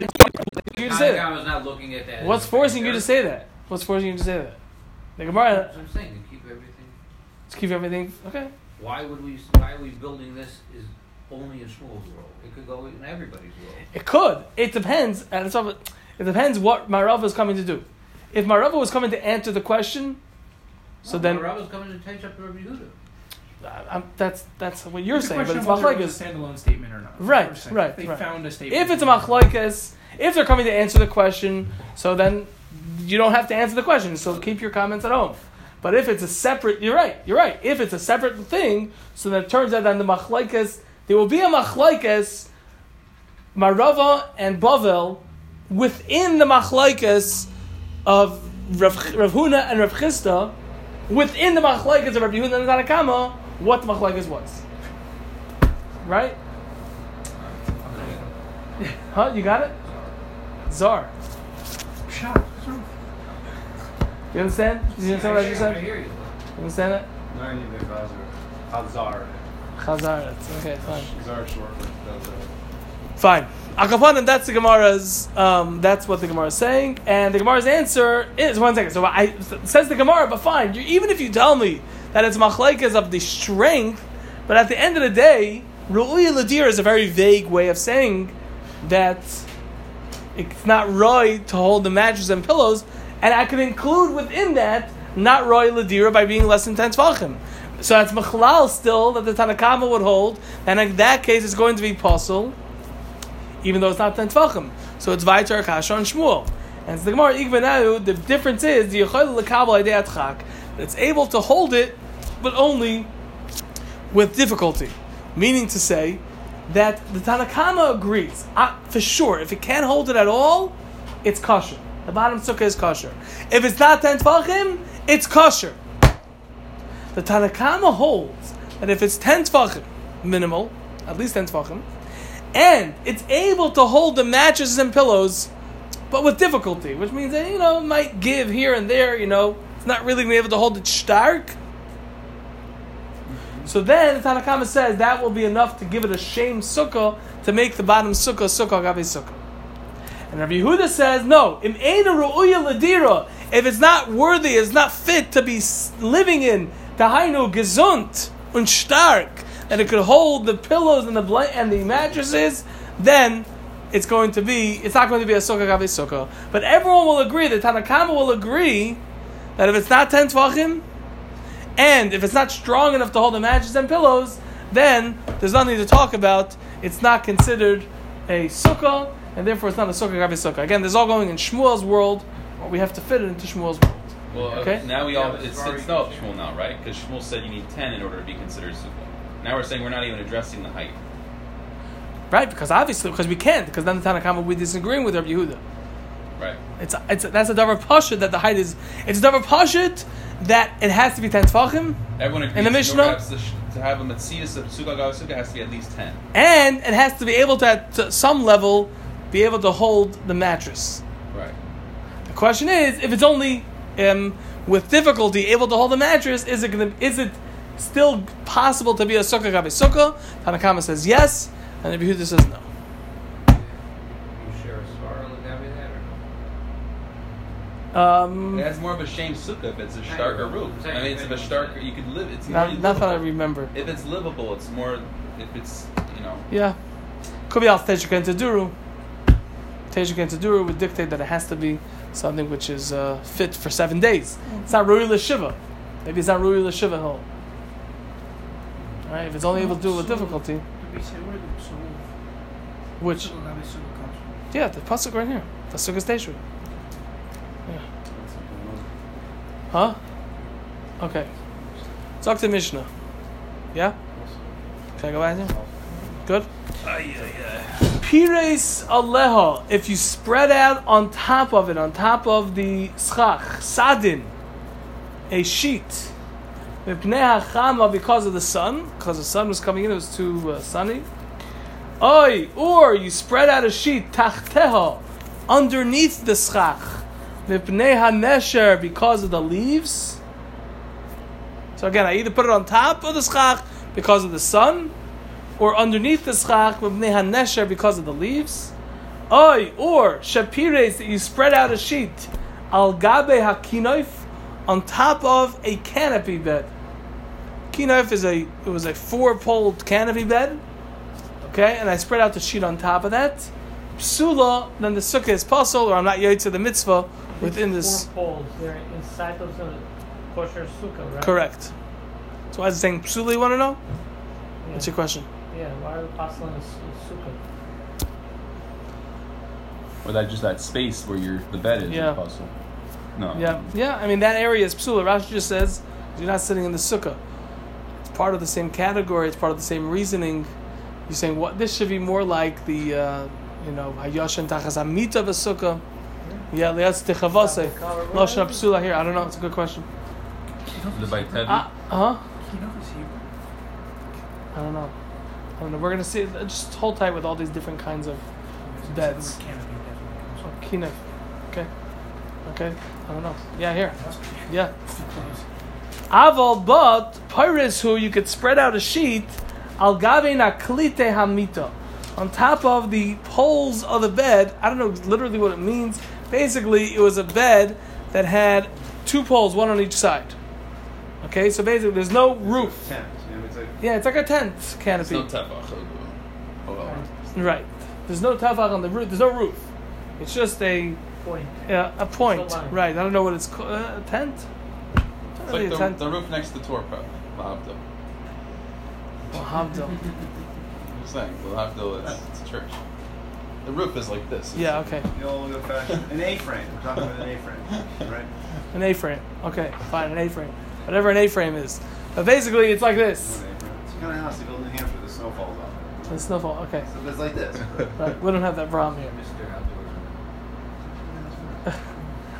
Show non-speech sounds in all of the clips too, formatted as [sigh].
you to say that? I was not looking at that. What's forcing you to say that? What's forcing you to say that? The Gemara. That's what I'm saying. To keep everything. Let's keep everything. Okay. Why would we? Why are we building this? Is only in Shmuel's world. It could go in everybody's world. It could. It depends. And it's all- it depends what Marava is coming to do. If Marava was coming to answer the question, so no, then Rabbi's coming to take up to Rabbi Yehuda. I'm, that's that's what you're saying. But it's of whether it was machlekes. a standalone statement or not. Right, what we're saying. right, They right. found a statement. If it's a machlekes, if they're coming to answer the question, so then you don't have to answer the question. So keep your comments at home. But if it's a separate, you're right. You're right. If it's a separate thing, so then it turns out that the machlekes there will be a machlekes, Marava and Bavel, within the machlekes of Rav, Rav Huna and Rav Chisda, within the machlekes of Rav Yehuda and Tanakama, what the machlekes was. Right? Huh? You got it? Czar. Shut up. What's wrong? You understand? You understand what I just I said? hear you. You understand that? No, you need Hazar. Hazar. Chazar. That's okay. Fine. Hazar short for Hazar. Fine. Akapanim, that's the Gemara's. Um, that's what the Gemara is saying, and the Gemara's answer is one second. So I says the Gemara, but fine. You, even if you tell me that it's machlekes of the strength, but at the end of the day, ru'uya ladir is a very vague way of saying that it's not roy to hold the mattress and pillows, and I can include within that not roy ladira by being less than ten tvachim. So that's machlal still that the Tanakama would hold, and in that case it's going to be possible even though it's not ten tvachim. So it's Vaitar Kasha and Shmuel. And the Gemara Igvanayu, the difference is the Yechol Lekabel. It's able to hold it, but only with difficulty. Meaning to say that the Tanakama agrees, uh, for sure, if it can't hold it at all, it's kosher. The bottom sukkah is kosher. If it's not ten tvachim, it's kosher. The Tanakama holds that if it's ten tvachim, minimal, at least ten tvachim, and it's able to hold the mattresses and pillows, but with difficulty, which means that you know it might give here and there. You know, it's not really able to hold it stark. So then the Tanakama says that will be enough to give it a shame sukkah to make the bottom sukkah sukkah gabe sukkah. And Rabbi Yehuda says no. Im ladira. If it's not worthy, it's not fit to be living in tahainu gesund und stark, that it could hold the pillows and the blank and the mattresses, then it's going to be. It's not going to be a sukkah gabe sukkah. But everyone will agree. The Tanakama will agree that if it's not ten tvachim, and if it's not strong enough to hold the mattresses and pillows, then there's nothing to talk about. It's not considered a sukkah, and therefore it's not a sukkah gabe sukkah. Again, this is all going in Shmuel's world. Or we have to fit it into Shmuel's world. Well, Okay. okay. now we Yeah, all it's, it's it's still up to Shmuel now, right? Because Shmuel said you need ten in order to be considered sukkah. Now we're saying we're not even addressing the height. Right? Because obviously, because we can't, because then the Tanakama will be disagreeing with Rabbi Yehuda. Right. It's, it's that's a davar pashut that the height is. It's a davar pashut that it has to be ten tefachim, Everyone agrees In the Mishnah? to, have a metzias of sukkah has to be at least ten. and it has to be able to, at some level, be able to hold the mattress. Right. The question is, if it's only um, with difficulty able to hold the mattress, is it gonna, is it still possible to be a sukkah gabe sukkah? Tanakama says yes, and Rabbi Yehuda says no. You share a svara with Gabi that or Um, It has more of a shame sukkah if it's a starker roof. I mean, it's a starker you could live. It's more not, not that I remember. If it's livable, it's more. If it's you know. Yeah. Could be al Teshuk and Taduru. Teshuk and Taduru would dictate that it has to be something which is uh, fit for seven days. It's not Rui Shiva. Maybe it's not Rui Shiva Hill. Right? If it's only able to do it with difficulty. Which, yeah, the Pasuk right here. The Sukkah Teshuk. Yeah. Huh? Okay. Talk to Mishnah. Yeah? Can I go back here? Good? Pires aleha, if you spread out on top of it, on top of the schach, sadin, a sheet, because of the sun, because the sun was coming in, it was too uh, sunny. Oi, or you spread out a sheet, tachteha, underneath the schach, hanesher, because of the leaves. So again, I either put it on top of the schach because of the sun, or underneath the schach hanesher because of the leaves. Oi, or shapires that you spread out a sheet al gabe hakinoif on top of a canopy bed. Kinoif is a it was a four poled canopy bed. Okay, and I spread out the sheet on top of that. Psula, then the sukkah is puzzle, or I'm not yet to the mitzvah within this. Four poles. They're inside of the uh, kosher sukkah, right? Correct. So why is it saying psula? You want to know? Yeah. What's your question? Yeah. Why are the apostle in the su- sukkah? Or that just that space where your the bed is Yeah. a puzzle. No. Yeah, yeah. I mean that area is psula. Rashi just says you're not sitting in the sukkah. It's part of the same category. It's part of the same reasoning. You're saying what this should be more like the, uh, you know, hayoshen tachas amit of a sukkah. Yeah, liatz techavase. Lashon psula here. I don't know. It's a good question. The. Uh huh. Kinov is Hebrew. I don't know. I don't know. We're gonna see. Just hold tight with all these different kinds of It's Beds. canopy definitely comes oh, kinef. Okay. Okay. I don't know. Yeah, here. Yeah. Aval, but Paris, who you could spread out a sheet, al gave naklite hamita, on top of the poles of the bed. I don't know literally what it means. Basically, it was a bed that had two poles, one on each side. Okay, so basically, there's no roof. Tent. You know, it's like Yeah, it's like a tent It's canopy. no tefach. Oh. Right. There's no tafach on the roof. There's no roof. It's just a Point. yeah, a point. A. Right. I don't know what it's called. Uh, a tent. It's like the, the roof next to Torpa. Lahavdil. Well, Havdil. I'm just saying, the is it's a church. The roof is like this. It's- Yeah. Okay. the old fashioned an A-frame. We're talking about an A-frame, right? An A-frame. Okay, fine, an A-frame. Whatever an A-frame is. But basically, it's like this. An A-frame. It's kind of house they build in New Hampshire. The snow falls off. The snowfall. Okay. So it's like this. Right. We don't have that problem here.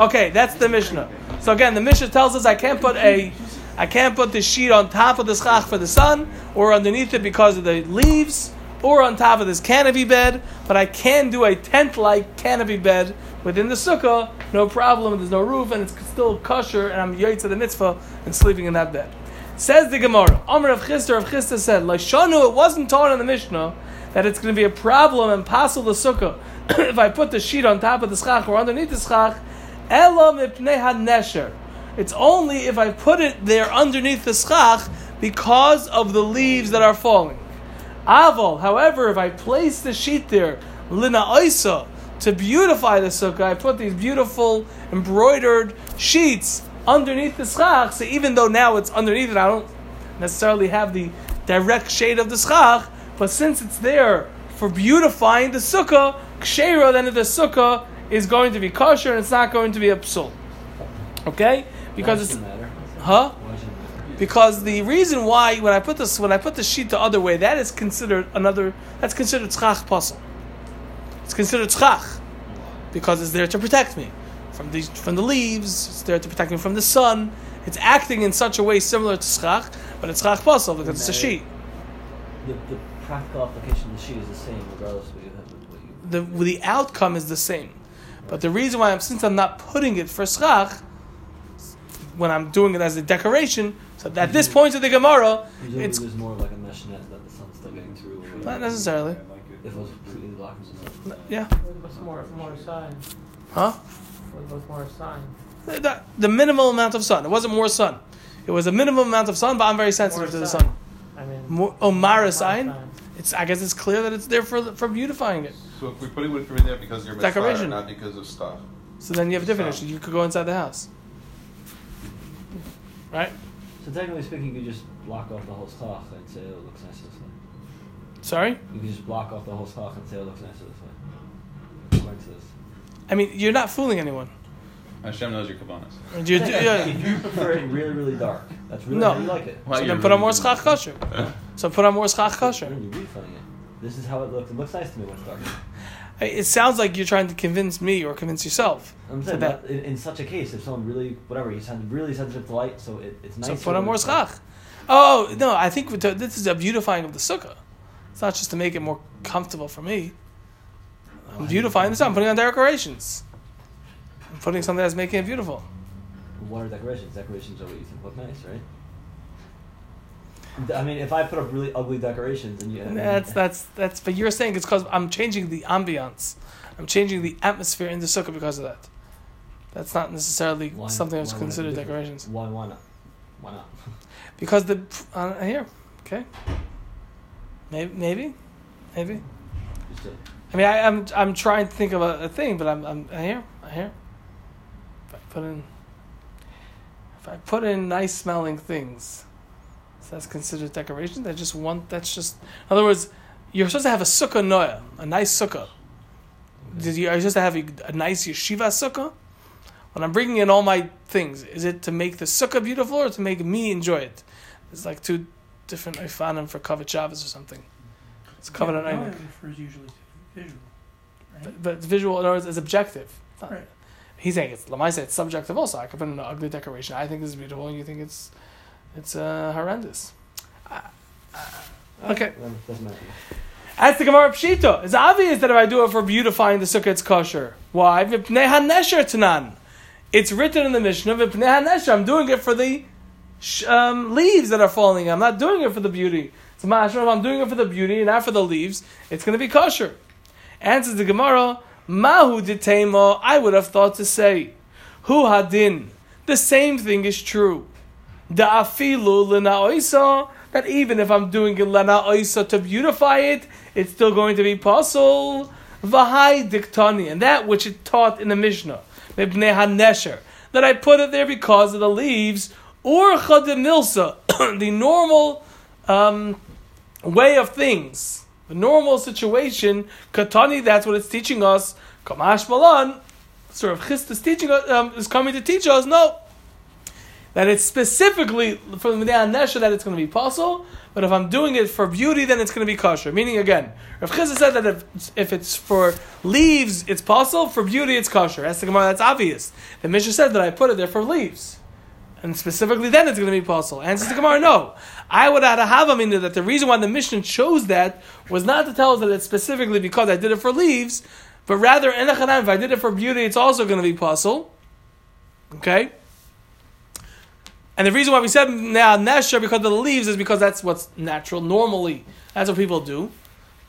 Okay, that's the Mishnah. So again, the Mishnah tells us I can't put a, I can't put the sheet on top of the schach for the sun, or underneath it because of the leaves, or on top of this canopy bed. But I can do a tent-like canopy bed within the sukkah, no problem. There's no roof, and it's still kosher, and I'm yoyt to the mitzvah and sleeping in that bed. Says the Gemara, Amr Rav Chisda Rav Chisda said, Lashanu, it wasn't taught in the Mishnah that it's going to be a problem and passel the sukkah [coughs] if I put the sheet on top of the schach or underneath the schach. It's only if I put it there underneath the schach because of the leaves that are falling. Aval, however, if I place the sheet there, lina oisa, to beautify the sukkah, I put these beautiful embroidered sheets underneath the schach. So even though now it's underneath it, I don't necessarily have the direct shade of the schach, but since it's there for beautifying the sukkah, kshera, then the sukkah is going to be kosher and it's not going to be a psul. Okay? Because it's matter. huh? Why should it matter? Because the reason why when I put this when I put the sheet the other way, that is considered another that's considered tzchach puzzle. It's considered tzchach because it's there to protect me from the from the leaves. It's there to protect me from the sun. It's acting in such a way similar to tzchach, but it's tzchach puzzle because it's a sheet. The, the practical application of the sheet is the same regardless of what you have. What you, The the outcome is the same, but the reason why I'm since I'm not putting it for tzchach when I'm doing it as a decoration. So at this mm-hmm. point of the Gemara, it's there's more like a mesh net that the sun's still getting through. not necessarily. If it was completely blocking something. Yeah, What's more, more sun? huh? What was more sun? The, the minimal amount of sun. It wasn't more sun. It was a minimum amount of sun, but I'm very sensitive More to the sun. sun. I mean, More, Mara sign. Sun. It's. I guess it's clear that it's there for for beautifying it. So if we put it over there because you're Decoration. not because of stuff. So then you have a different Sun. issue. You could go inside the house, right? So technically speaking, you could just block off the whole schach and say oh, it looks nicer this way. Sorry. You could just block off the whole schach and say oh, it looks nicer this way. According to this. I mean, you're not fooling anyone. Hashem knows your kavanas. [laughs] You, you, if you prefer it really, really dark, that's really No. how you like it. Why so you're then put on more schach kosher. [laughs] So put on more schach kosher. Then you're refilling it. This is how it looks. It looks nice to me when it's dark. It sounds like you're trying to convince me or convince yourself. I'm saying that- that in, in such a case, if someone really, whatever, he's really sensitive to light, so it, it's nice. So put on more schach. Oh no, I think this is a beautifying of the sukkah. It's not just to make it more comfortable for me. I'm beautifying this. I'm putting on decorations. I'm putting something that's making it beautiful. What are decorations? Decorations are what you think look nice, right? I mean, if I put up really ugly decorations and you, That's that's that's. But you're saying it's because I'm changing the ambiance. I'm changing the atmosphere in the sukkah because of that. That's not necessarily Why- something that's considered decorations. Why? Why not? Why not? [laughs] Because the uh, here, okay, maybe, maybe, maybe. I mean, I, I'm I'm trying to think of a, a thing, but I'm I'm I hear I hear. If I put in, if I put in nice smelling things, so that's considered decoration. I just want that's just in other words, you're supposed to have a sukkah noya, a nice sukkah. Did you are you supposed to have a, a nice yeshiva sukkah? When I'm bringing in all my things, is it to make the sukkah beautiful or to make me enjoy it? It's like two different ifanim for kavod Shabbos or something. It's kavod yeah, it refers usually to visual. Right? but, but visual, in other words, is objective. Right. He's saying it's Lamai said it's subjective also. I could put in an ugly decoration. I think this is beautiful, and you think it's it's uh, horrendous. Uh, uh, okay. doesn't matter. As the Gemara Pshito, it's obvious that if I do it for beautifying the sukkah, it's kosher. Why? V'pnei hanesher tanan. It's written in the Mishnah. I'm doing it for the um, leaves that are falling. I'm not doing it for the beauty. So mashma, if I'm doing it for the beauty and not for the leaves, it's going to be kosher. Answers the Gemara, Mahu ditemo. I would have thought to say, Hu hadin. The same thing is true. Da afilu lena that even if I'm doing it lena oisa to beautify it, it's still going to be possible. Vahai diktani, and that which it taught in the Mishnah, mibnei hanesher, that I put it there because of the leaves, or chademilsa, [coughs] the normal um, way of things, the normal situation. Katani, that's what it's teaching us. Kamash malan, sort of chist is teaching us, um, is coming to teach us. No, that it's specifically for the Nesha that it's going to be possible, but if I'm doing it for beauty, then it's going to be kosher. Meaning, again, Rav Chisda said that if, if it's for leaves, it's possible, for beauty, it's kosher. That's the Gemara, that's obvious. The Mishnah said that I put it there for leaves. And specifically then it's going to be possible. Answers the Gemara, no. I would have to have a meaning that the reason why the Mishnah chose that was not to tell us that it's specifically because I did it for leaves, but rather, in the if I did it for beauty, it's also going to be possible. Okay? And the reason why we said now nesher because of the leaves is because that's what's natural. Normally, that's what people do.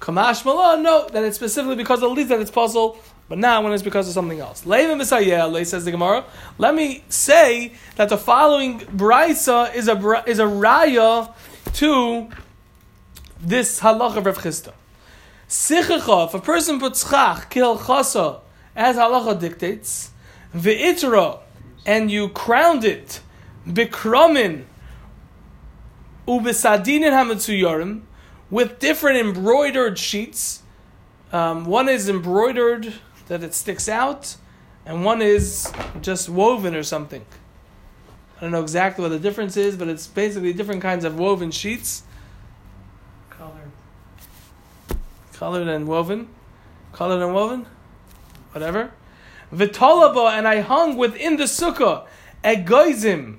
Kamash malah, no, that it's specifically because of the leaves that it's possible, but now when it's because of something else. Leiva Misayel, says the Gemara, let me say that the following brisa is a is a raya to this halacha of Rav. Sichacha, if a person puts chach, kil chasa, as halacha dictates, ve'itra, and you crowned it, bikromin, ubesadinin hametsuyorim, with different embroidered sheets. Um, one is embroidered that it sticks out, and one is just woven or something. I don't know exactly what the difference is, but it's basically different kinds of woven sheets, Colored. colored and woven, colored and woven, whatever. Vitolabo, and I hung within the sukkah egoizim,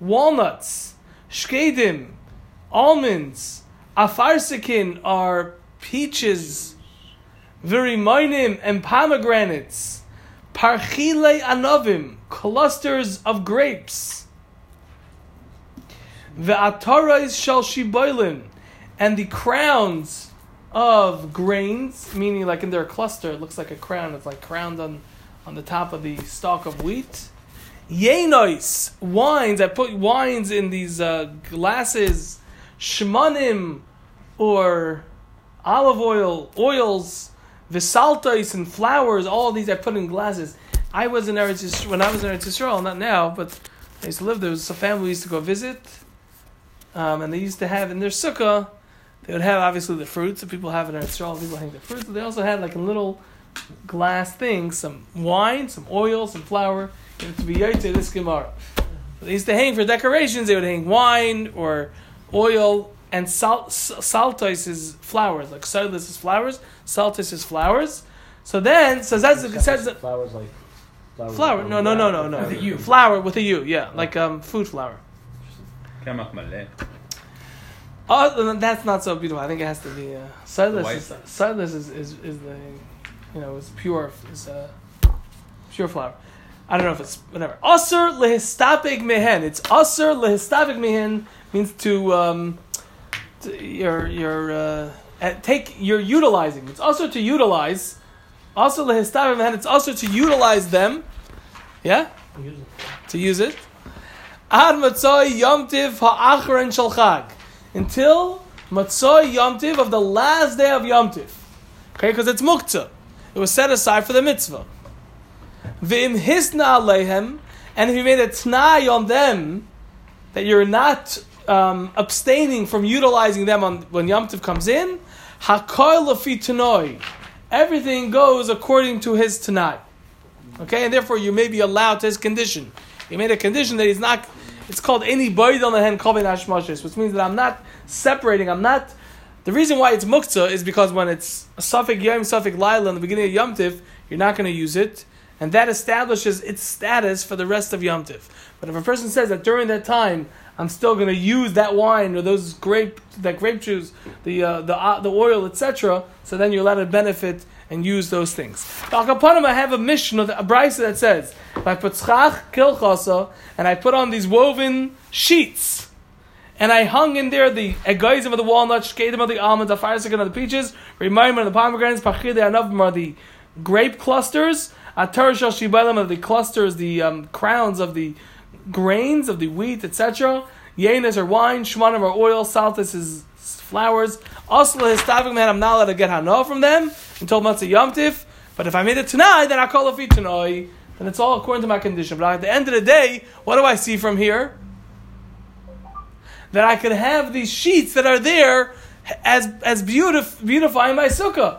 walnuts, shkedim, almonds, afarsikin are peaches, virimoinim and pomegranates, parchile anovim, clusters of grapes, the ve'atarais shal shiboilin, and the crowns of grains, meaning like in their cluster, it looks like a crown. It's like crowned on, on the top of the stalk of wheat. Yenois, wines. I put wines in these uh, glasses. Shmanim, or olive oil, oils, visaltais, and flowers. All these I put in glasses. I was in Eretz Yisrael, when I was in Eretz Yisrael, not now, but I used to live there. There was a family we used to go visit, um, and they used to have in their sukkah. They would have obviously the fruits that people have in Eretz Yisrael. People hang the fruits, but they also had like a little glass thing, some wine, some oil, some flour, to be yaiteh this gemara. So they used to hang for decorations. They would hang wine or oil and sal- saltos is flowers, like silas is flowers, saltos is flowers. So then, so that's it says that flowers like flowers flour. like No, no, no, no, no. With a U. Flour with a U. Yeah, like um, food flour. Oh, that's not so beautiful. I think it has to be uh, silas. Is, stuff. is, is, is the, you know, is pure is uh, pure flour. I don't know if it's whatever. Aser lehistapig mehen. It's aser lehistapig mehen means to um, to, you're you're uh, take you're utilizing. It's also to utilize Also lehistavim, mehen. it's also to utilize them. Yeah, to use it. Ad matzoi yomtiv ha'achron shel chag. Until matzoi yomtiv of the last day of yomtiv. Okay, because it's muktzah. It was set aside for the mitzvah. V'im hisna alehem, and if you made a t'nai on them, that you're not um, abstaining from utilizing them on when Yom Tov comes in, hakol lafi. Everything goes according to his tanai. Okay, and therefore you may be allowed to his condition. He made a condition that he's not. It's called any boyd on the hand kovin hashmoshes, which means that I'm not separating. I'm not. The reason why it's muktzah is because when it's a suffix yom, suffix laila in the beginning of Yom Tiv, you're not going to use it, and that establishes its status for the rest of Yom Tiv. But if a person says that during that time I'm still going to use that wine or those grape, that grape juice, the uh, the uh, the oil, etc., so then you're allowed to benefit and use those things. Al Kapanim, I have a mission, of a brisa that says, if I put kilchasa and I put on these woven sheets. And I hung in there the egoizim of the walnuts, shkedim of the almonds, fire of the peaches, reminder of the pomegranates, pachide anavim are the grape clusters, atar shibalim of the clusters, the um, crowns of the grains of the wheat, etc. Yenis are wine, shmanim are oil, saltis is flowers. Also, histavik man, I'm not allowed to get hana from them until matzah yomtiv. But if I made it tonight, then I call it tanoi. Then it's all according to my condition. But at the end of the day, what do I see from here? That I could have these sheets that are there as as beautif- beautifying my sukkah.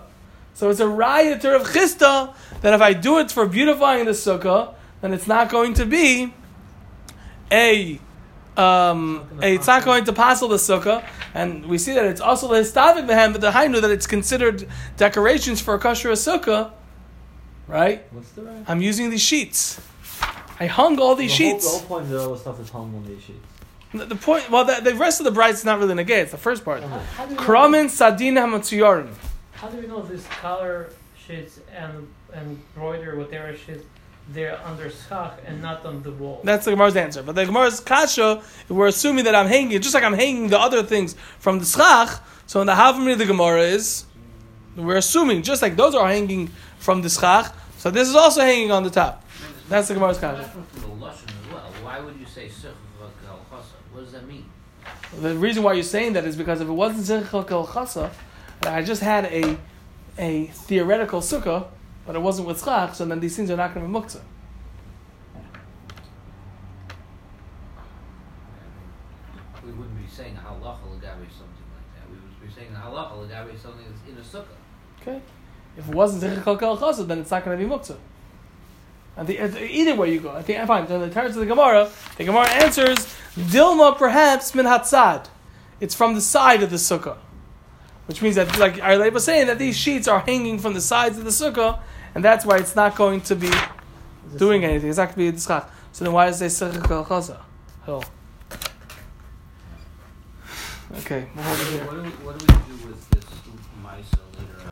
So it's a rioter of chista that if I do it for beautifying the sukkah, then it's not going to be a um, it's not going to passel the sukkah, and we see that it's also the histavik behem, but the hainu that it's considered decorations for a kosher sukkah, right? What's the right? I'm using these sheets. I hung all these the whole, sheets. the whole point of all the stuff is hung on these sheets. The, the point, well, the, the rest of the bride's not really negay. It's the first part. Kramin sadin hamatsuyarim. How do we know this color sheets and and embroider whatever sheets they're under schach and not on the wall? That's the Gemara's answer. But the Gemara's kasha, we're assuming that I'm hanging, just like I'm hanging the other things from the schach. So in the Havamri, the Gemara is, we're assuming, just like those are hanging from the schach, so this is also hanging on the top. That's the Gemara's kasha. From the lashon as well. Why would you say sichach al What does that mean? The reason why you're saying that is because if it wasn't Zechel Kel Chasa, and I just had a a theoretical sukkah, but it wasn't with schach, so then these things are not going to be muktzah. We wouldn't be saying halacha legabe something like that. We would be saying halacha legabe something that's in a sukkah. Okay? If it wasn't Zechel Kel Chasa, then it's not going to be muktzah. And the, uh, either way you go, I think I find. So the terms of the Gemara, the Gemara answers Dilma perhaps min hatzad. It's from the side of the sukkah, which means that like Arlei was saying that these sheets are hanging from the sides of the sukkah, and that's why it's not going to be doing anything. It's not going to be a dischach. So then why does it say Sechel Kel Chasa? Oh. Okay. we'll hold it here. What do we, what do we do with this Maisa later